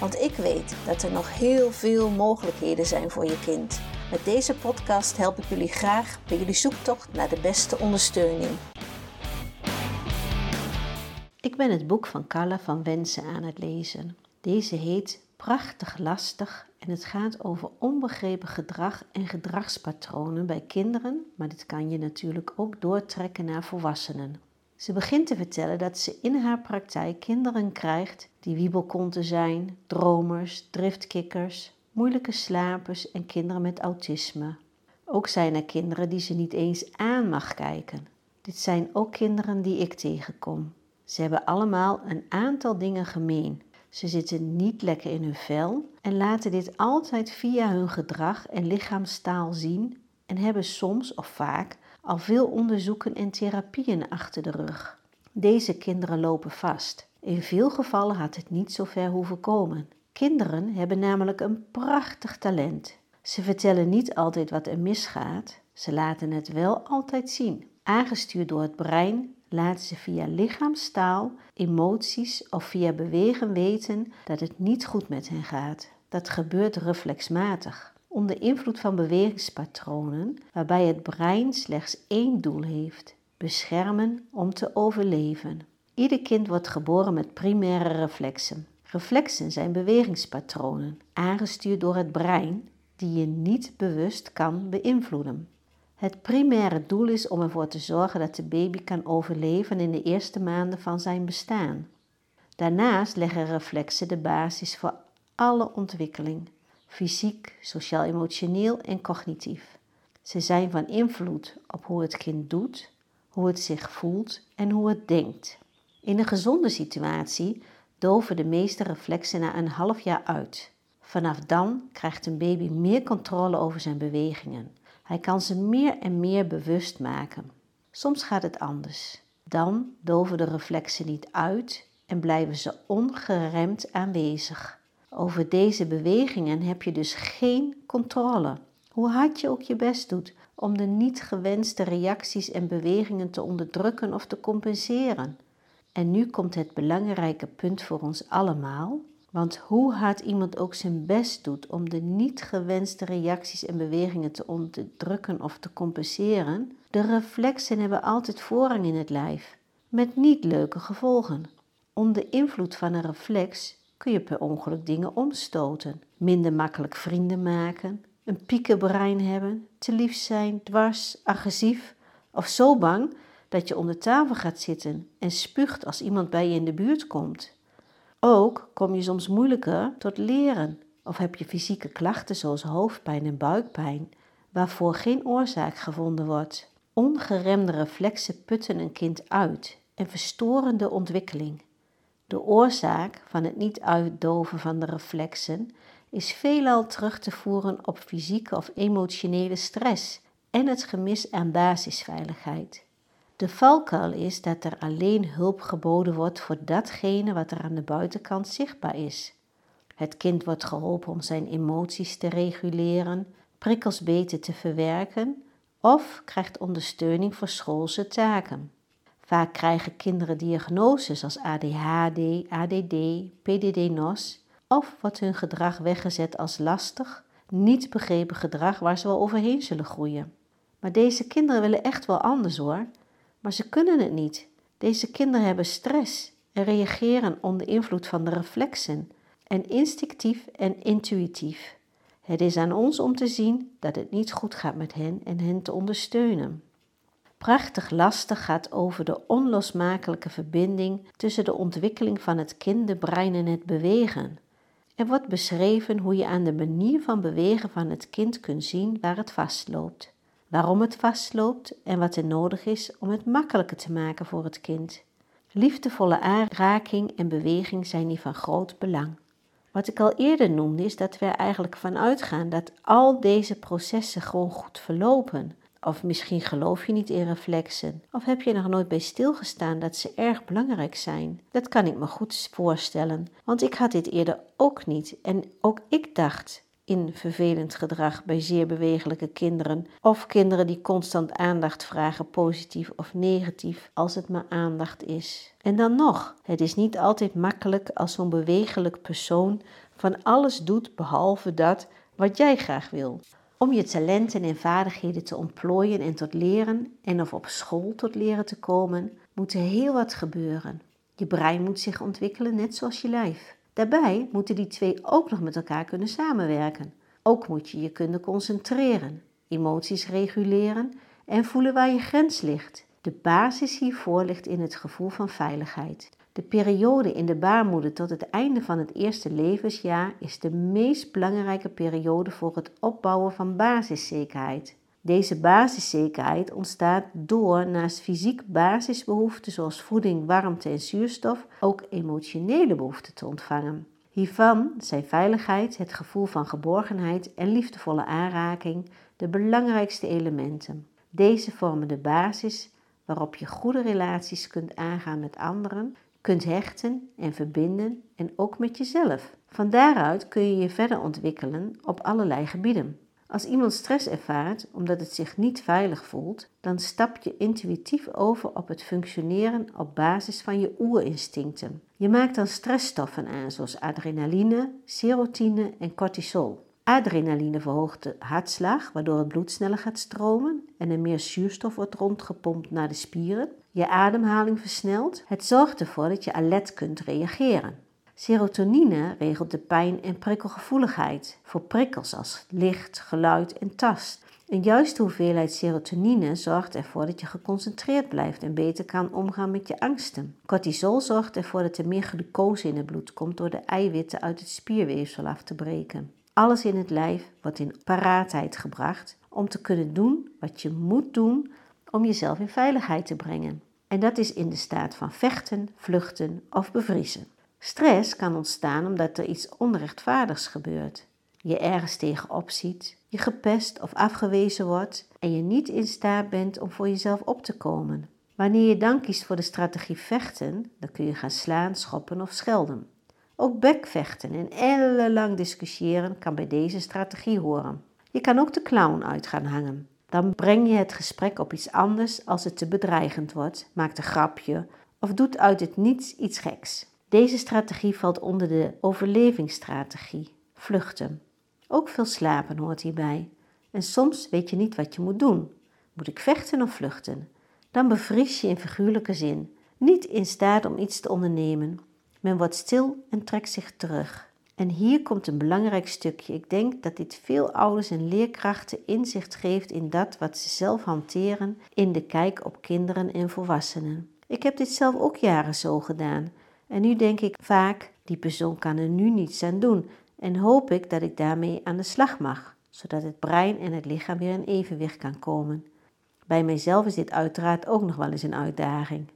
Want ik weet dat er nog heel veel mogelijkheden zijn voor je kind. Met deze podcast help ik jullie graag bij jullie zoektocht naar de beste ondersteuning. Ik ben het boek van Carla van Wensen aan het lezen. Deze heet Prachtig Lastig en het gaat over onbegrepen gedrag en gedragspatronen bij kinderen, maar dit kan je natuurlijk ook doortrekken naar volwassenen. Ze begint te vertellen dat ze in haar praktijk kinderen krijgt die wiebelkonten zijn, dromers, driftkikkers, moeilijke slapers en kinderen met autisme. Ook zijn er kinderen die ze niet eens aan mag kijken. Dit zijn ook kinderen die ik tegenkom. Ze hebben allemaal een aantal dingen gemeen. Ze zitten niet lekker in hun vel en laten dit altijd via hun gedrag en lichaamstaal zien en hebben soms of vaak al veel onderzoeken en therapieën achter de rug. Deze kinderen lopen vast. In veel gevallen had het niet zo ver hoeven komen. Kinderen hebben namelijk een prachtig talent. Ze vertellen niet altijd wat er misgaat, ze laten het wel altijd zien. Aangestuurd door het brein laten ze via lichaamstaal, emoties of via bewegen weten dat het niet goed met hen gaat. Dat gebeurt reflexmatig onder invloed van bewegingspatronen waarbij het brein slechts één doel heeft: beschermen om te overleven. Ieder kind wordt geboren met primaire reflexen. Reflexen zijn bewegingspatronen, aangestuurd door het brein, die je niet bewust kan beïnvloeden. Het primaire doel is om ervoor te zorgen dat de baby kan overleven in de eerste maanden van zijn bestaan. Daarnaast leggen reflexen de basis voor alle ontwikkeling, fysiek, sociaal-emotioneel en cognitief. Ze zijn van invloed op hoe het kind doet, hoe het zich voelt en hoe het denkt. In een gezonde situatie doven de meeste reflexen na een half jaar uit. Vanaf dan krijgt een baby meer controle over zijn bewegingen. Hij kan ze meer en meer bewust maken. Soms gaat het anders. Dan doven de reflexen niet uit en blijven ze ongeremd aanwezig. Over deze bewegingen heb je dus geen controle. Hoe hard je ook je best doet om de niet gewenste reacties en bewegingen te onderdrukken of te compenseren. En nu komt het belangrijke punt voor ons allemaal. Want hoe hard iemand ook zijn best doet om de niet gewenste reacties en bewegingen te onderdrukken of te compenseren, de reflexen hebben altijd voorrang in het lijf, met niet leuke gevolgen. Onder invloed van een reflex kun je per ongeluk dingen omstoten, minder makkelijk vrienden maken, een piekenbrein hebben, te lief zijn, dwars, agressief of zo bang dat je onder tafel gaat zitten en spuugt als iemand bij je in de buurt komt. Ook kom je soms moeilijker tot leren of heb je fysieke klachten zoals hoofdpijn en buikpijn, waarvoor geen oorzaak gevonden wordt. Ongeremde reflexen putten een kind uit en verstoren de ontwikkeling. De oorzaak van het niet uitdoven van de reflexen is veelal terug te voeren op fysieke of emotionele stress en het gemis aan basisveiligheid. De valkuil is dat er alleen hulp geboden wordt voor datgene wat er aan de buitenkant zichtbaar is. Het kind wordt geholpen om zijn emoties te reguleren, prikkels beter te verwerken of krijgt ondersteuning voor schoolse taken. Vaak krijgen kinderen diagnoses als ADHD, ADD, PDD-NOS of wordt hun gedrag weggezet als lastig, niet begrepen gedrag waar ze wel overheen zullen groeien. Maar deze kinderen willen echt wel anders hoor, maar ze kunnen het niet. Deze kinderen hebben stress en reageren onder invloed van de reflexen en instinctief en intuïtief. Het is aan ons om te zien dat het niet goed gaat met hen en hen te ondersteunen. Prachtig lastig gaat over de onlosmakelijke verbinding tussen de ontwikkeling van het kinderbrein en het bewegen. Er wordt beschreven hoe je aan de manier van bewegen van het kind kunt zien waar het vastloopt, waarom het vastloopt en wat er nodig is om het makkelijker te maken voor het kind. Liefdevolle aanraking en beweging zijn hier van groot belang. Wat ik al eerder noemde is dat we er eigenlijk van uitgaan dat al deze processen gewoon goed verlopen. Of misschien geloof je niet in reflexen. Of heb je nog nooit bij stilgestaan dat ze erg belangrijk zijn. Dat kan ik me goed voorstellen, want ik had dit eerder ook niet. En ook ik dacht in vervelend gedrag bij zeer bewegelijke kinderen. Of kinderen die constant aandacht vragen, positief of negatief, als het maar aandacht is. En dan nog, het is niet altijd makkelijk als zo'n bewegelijk persoon van alles doet behalve dat wat jij graag wil. Om je talenten en vaardigheden te ontplooien en tot leren en of op school tot leren te komen, moet er heel wat gebeuren. Je brein moet zich ontwikkelen net zoals je lijf. Daarbij moeten die twee ook nog met elkaar kunnen samenwerken. Ook moet je je kunnen concentreren, emoties reguleren en voelen waar je grens ligt. De basis hiervoor ligt in het gevoel van veiligheid. De periode in de baarmoeder tot het einde van het eerste levensjaar is de meest belangrijke periode voor het opbouwen van basiszekerheid. Deze basiszekerheid ontstaat door naast fysiek basisbehoeften zoals voeding, warmte en zuurstof ook emotionele behoeften te ontvangen. Hiervan zijn veiligheid, het gevoel van geborgenheid en liefdevolle aanraking de belangrijkste elementen. Deze vormen de basis waarop je goede relaties kunt aangaan met anderen kunt hechten en verbinden en ook met jezelf. Van daaruit kun je je verder ontwikkelen op allerlei gebieden. Als iemand stress ervaart omdat het zich niet veilig voelt, dan stap je intuïtief over op het functioneren op basis van je oerinstincten. Je maakt dan stressstoffen aan zoals adrenaline, serotine en cortisol. Adrenaline verhoogt de hartslag, waardoor het bloed sneller gaat stromen en er meer zuurstof wordt rondgepompt naar de spieren. Je ademhaling versnelt. Het zorgt ervoor dat je alert kunt reageren. Serotonine regelt de pijn- en prikkelgevoeligheid voor prikkels als licht, geluid en tast. Een juiste hoeveelheid serotonine zorgt ervoor dat je geconcentreerd blijft en beter kan omgaan met je angsten. Cortisol zorgt ervoor dat er meer glucose in het bloed komt door de eiwitten uit het spierweefsel af te breken. Alles in het lijf wordt in paraatheid gebracht om te kunnen doen wat je moet doen om jezelf in veiligheid te brengen. En dat is in de staat van vechten, vluchten of bevriezen. Stress kan ontstaan omdat er iets onrechtvaardigs gebeurt. Je ergens tegenop ziet, je gepest of afgewezen wordt en je niet in staat bent om voor jezelf op te komen. Wanneer je dan kiest voor de strategie vechten, dan kun je gaan slaan, schoppen of schelden. Ook bekvechten en ellenlang discussiëren kan bij deze strategie horen. Je kan ook de clown uit gaan hangen. Dan breng je het gesprek op iets anders als het te bedreigend wordt, maakt een grapje of doet uit het niets iets geks. Deze strategie valt onder de overlevingsstrategie, vluchten. Ook veel slapen hoort hierbij. En soms weet je niet wat je moet doen. Moet ik vechten of vluchten? Dan bevries je in figuurlijke zin, niet in staat om iets te ondernemen. Men wordt stil en trekt zich terug. En hier komt een belangrijk stukje. Ik denk dat dit veel ouders en leerkrachten inzicht geeft in dat wat ze zelf hanteren in de kijk op kinderen en volwassenen. Ik heb dit zelf ook jaren zo gedaan. En nu denk ik vaak, die persoon kan er nu niets aan doen. En hoop ik dat ik daarmee aan de slag mag, zodat het brein en het lichaam weer in evenwicht kan komen. Bij mijzelf is dit uiteraard ook nog wel eens een uitdaging.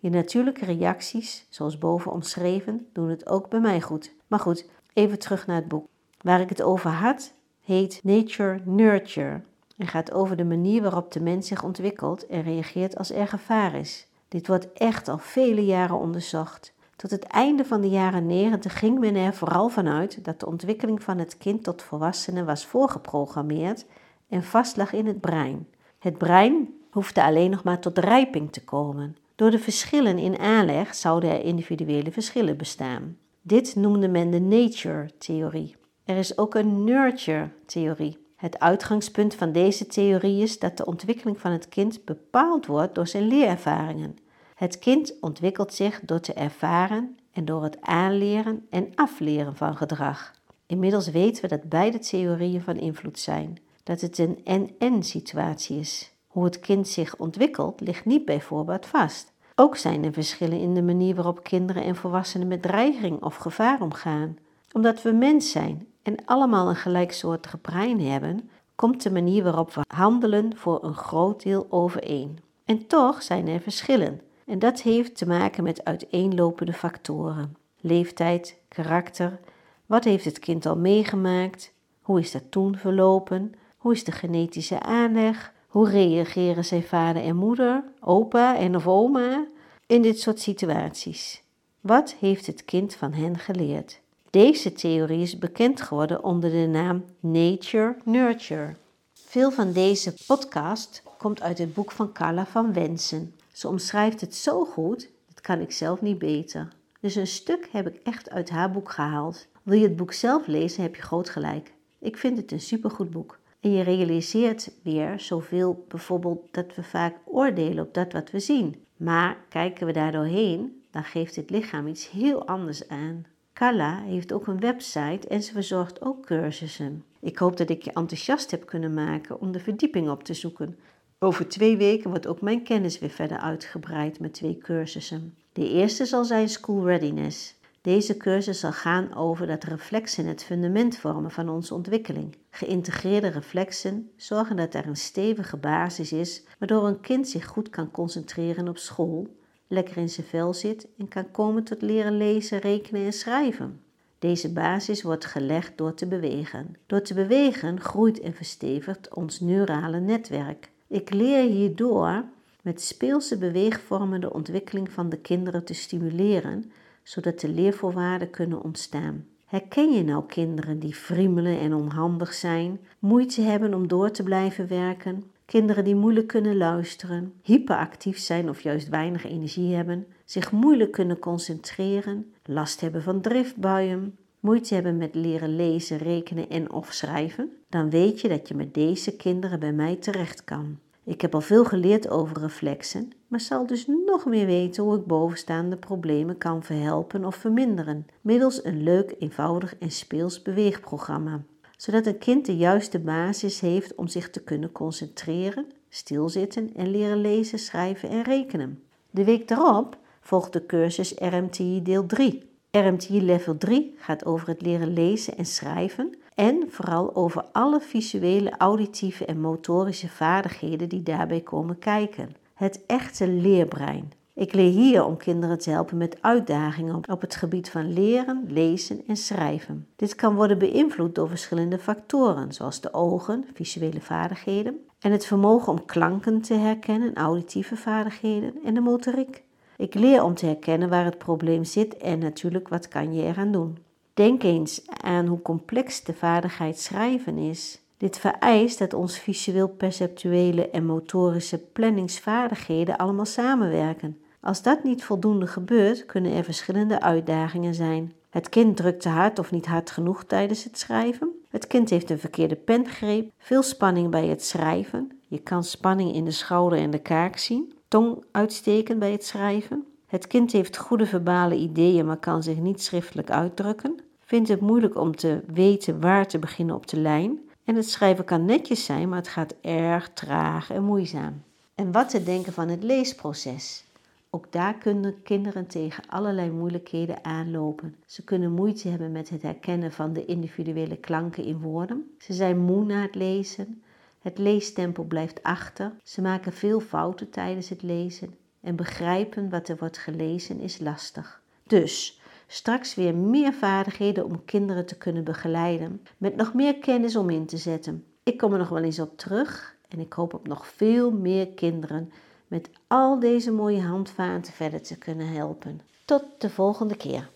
Je natuurlijke reacties, zoals boven omschreven, doen het ook bij mij goed. Maar goed, even terug naar het boek. Waar ik het over had, heet Nature Nurture en gaat over de manier waarop de mens zich ontwikkelt en reageert als er gevaar is. Dit wordt echt al vele jaren onderzocht. Tot het einde van de jaren 90 ging men er vooral vanuit dat de ontwikkeling van het kind tot volwassene was voorgeprogrammeerd en vastlag in het brein. Het brein hoefde alleen nog maar tot rijping te komen. Door de verschillen in aanleg zouden er individuele verschillen bestaan. Dit noemde men de nature-theorie. Er is ook een nurture-theorie. Het uitgangspunt van deze theorie is dat de ontwikkeling van het kind bepaald wordt door zijn leerervaringen. Het kind ontwikkelt zich door te ervaren en door het aanleren en afleren van gedrag. Inmiddels weten we dat beide theorieën van invloed zijn, dat het een en-en situatie is. Hoe het kind zich ontwikkelt ligt niet bijvoorbeeld vast. Ook zijn er verschillen in de manier waarop kinderen en volwassenen met dreiging of gevaar omgaan. Omdat we mens zijn en allemaal een gelijksoortige brein hebben, komt de manier waarop we handelen voor een groot deel overeen. En toch zijn er verschillen. En dat heeft te maken met uiteenlopende factoren: leeftijd, karakter, Wat heeft het kind al meegemaakt? Hoe is dat toen verlopen? Hoe is de genetische aanleg? Hoe reageren zijn vader en moeder, opa en of oma in dit soort situaties? Wat heeft het kind van hen geleerd? Deze theorie is bekend geworden onder de naam Nature Nurture. Veel van deze podcast komt uit het boek van Carla van Wensen. Ze omschrijft het zo goed, dat kan ik zelf niet beter. Dus een stuk heb ik echt uit haar boek gehaald. Wil je het boek zelf lezen, heb je groot gelijk. Ik vind het een supergoed boek. En je realiseert weer zoveel, bijvoorbeeld dat we vaak oordelen op dat wat we zien. Maar kijken we daar doorheen, dan geeft het lichaam iets heel anders aan. Carla heeft ook een website en ze verzorgt ook cursussen. Ik hoop dat ik je enthousiast heb kunnen maken om de verdieping op te zoeken. Over twee weken wordt ook mijn kennis weer verder uitgebreid met twee cursussen. De eerste zal zijn School Readiness. Deze cursus zal gaan over dat reflexen het fundament vormen van onze ontwikkeling. Geïntegreerde reflexen zorgen dat er een stevige basis is, waardoor een kind zich goed kan concentreren op school, lekker in zijn vel zit en kan komen tot leren lezen, rekenen en schrijven. Deze basis wordt gelegd door te bewegen. Door te bewegen groeit en verstevigt ons neurale netwerk. Ik leer hierdoor met speelse beweegvormen de ontwikkeling van de kinderen te stimuleren, zodat de leervoorwaarden kunnen ontstaan. Herken je nou kinderen die friemelen en onhandig zijn, moeite hebben om door te blijven werken, kinderen die moeilijk kunnen luisteren, hyperactief zijn of juist weinig energie hebben, zich moeilijk kunnen concentreren, last hebben van driftbuien, moeite hebben met leren lezen, rekenen en of schrijven, dan weet je dat je met deze kinderen bij mij terecht kan. Ik heb al veel geleerd over reflexen, maar zal dus nog meer weten hoe ik bovenstaande problemen kan verhelpen of verminderen, middels een leuk, eenvoudig en speels beweegprogramma. Zodat een kind de juiste basis heeft om zich te kunnen concentreren, stilzitten en leren lezen, schrijven en rekenen. De week daarop volgt de cursus RMTI deel 3. RMTI level 3 gaat over het leren lezen en schrijven en vooral over alle visuele, auditieve en motorische vaardigheden die daarbij komen kijken. Het echte leerbrein. Ik leer hier om kinderen te helpen met uitdagingen op het gebied van leren, lezen en schrijven. Dit kan worden beïnvloed door verschillende factoren, zoals de ogen, visuele vaardigheden, en het vermogen om klanken te herkennen, auditieve vaardigheden en de motoriek. Ik leer om te herkennen waar het probleem zit en natuurlijk wat kan je eraan doen. Denk eens aan hoe complex de vaardigheid schrijven is. Dit vereist dat ons visueel perceptuele en motorische planningsvaardigheden allemaal samenwerken. Als dat niet voldoende gebeurt, kunnen er verschillende uitdagingen zijn. Het kind drukt te hard of niet hard genoeg tijdens het schrijven. Het kind heeft een verkeerde pengreep, veel spanning bij het schrijven. Je kan spanning in de schouder en de kaak zien. Tong uitsteken bij het schrijven. Het kind heeft goede verbale ideeën, maar kan zich niet schriftelijk uitdrukken vindt het moeilijk om te weten waar te beginnen op de lijn. En het schrijven kan netjes zijn, maar het gaat erg traag en moeizaam. En wat te denken van het leesproces? Ook daar kunnen kinderen tegen allerlei moeilijkheden aanlopen. Ze kunnen moeite hebben met het herkennen van de individuele klanken in woorden. Ze zijn moe na het lezen. Het leestempo blijft achter. Ze maken veel fouten tijdens het lezen. En begrijpen wat er wordt gelezen is lastig. Dus straks weer meer vaardigheden om kinderen te kunnen begeleiden, met nog meer kennis om in te zetten. Ik kom er nog wel eens op terug en ik hoop op nog veel meer kinderen met al deze mooie handvaten verder te kunnen helpen. Tot de volgende keer.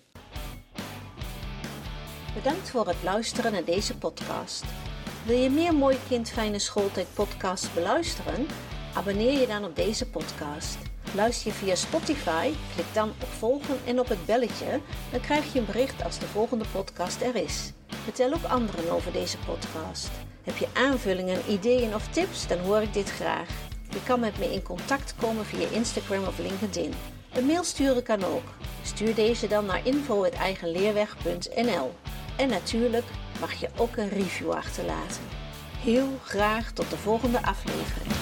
Bedankt voor het luisteren naar deze podcast. Wil je meer Mooi Kind Fijne Schooltijd podcasts beluisteren? Abonneer je dan op deze podcast. Luister je via Spotify? Klik dan op volgen en op het belletje. Dan krijg je een bericht als de volgende podcast er is. Vertel ook anderen over deze podcast. Heb je aanvullingen, ideeën of tips? Dan hoor ik dit graag. Je kan met me in contact komen via Instagram of LinkedIn. Een mail sturen kan ook. Stuur deze dan naar info.eigenleerweg.nl En natuurlijk mag je ook een review achterlaten. Heel graag tot de volgende aflevering.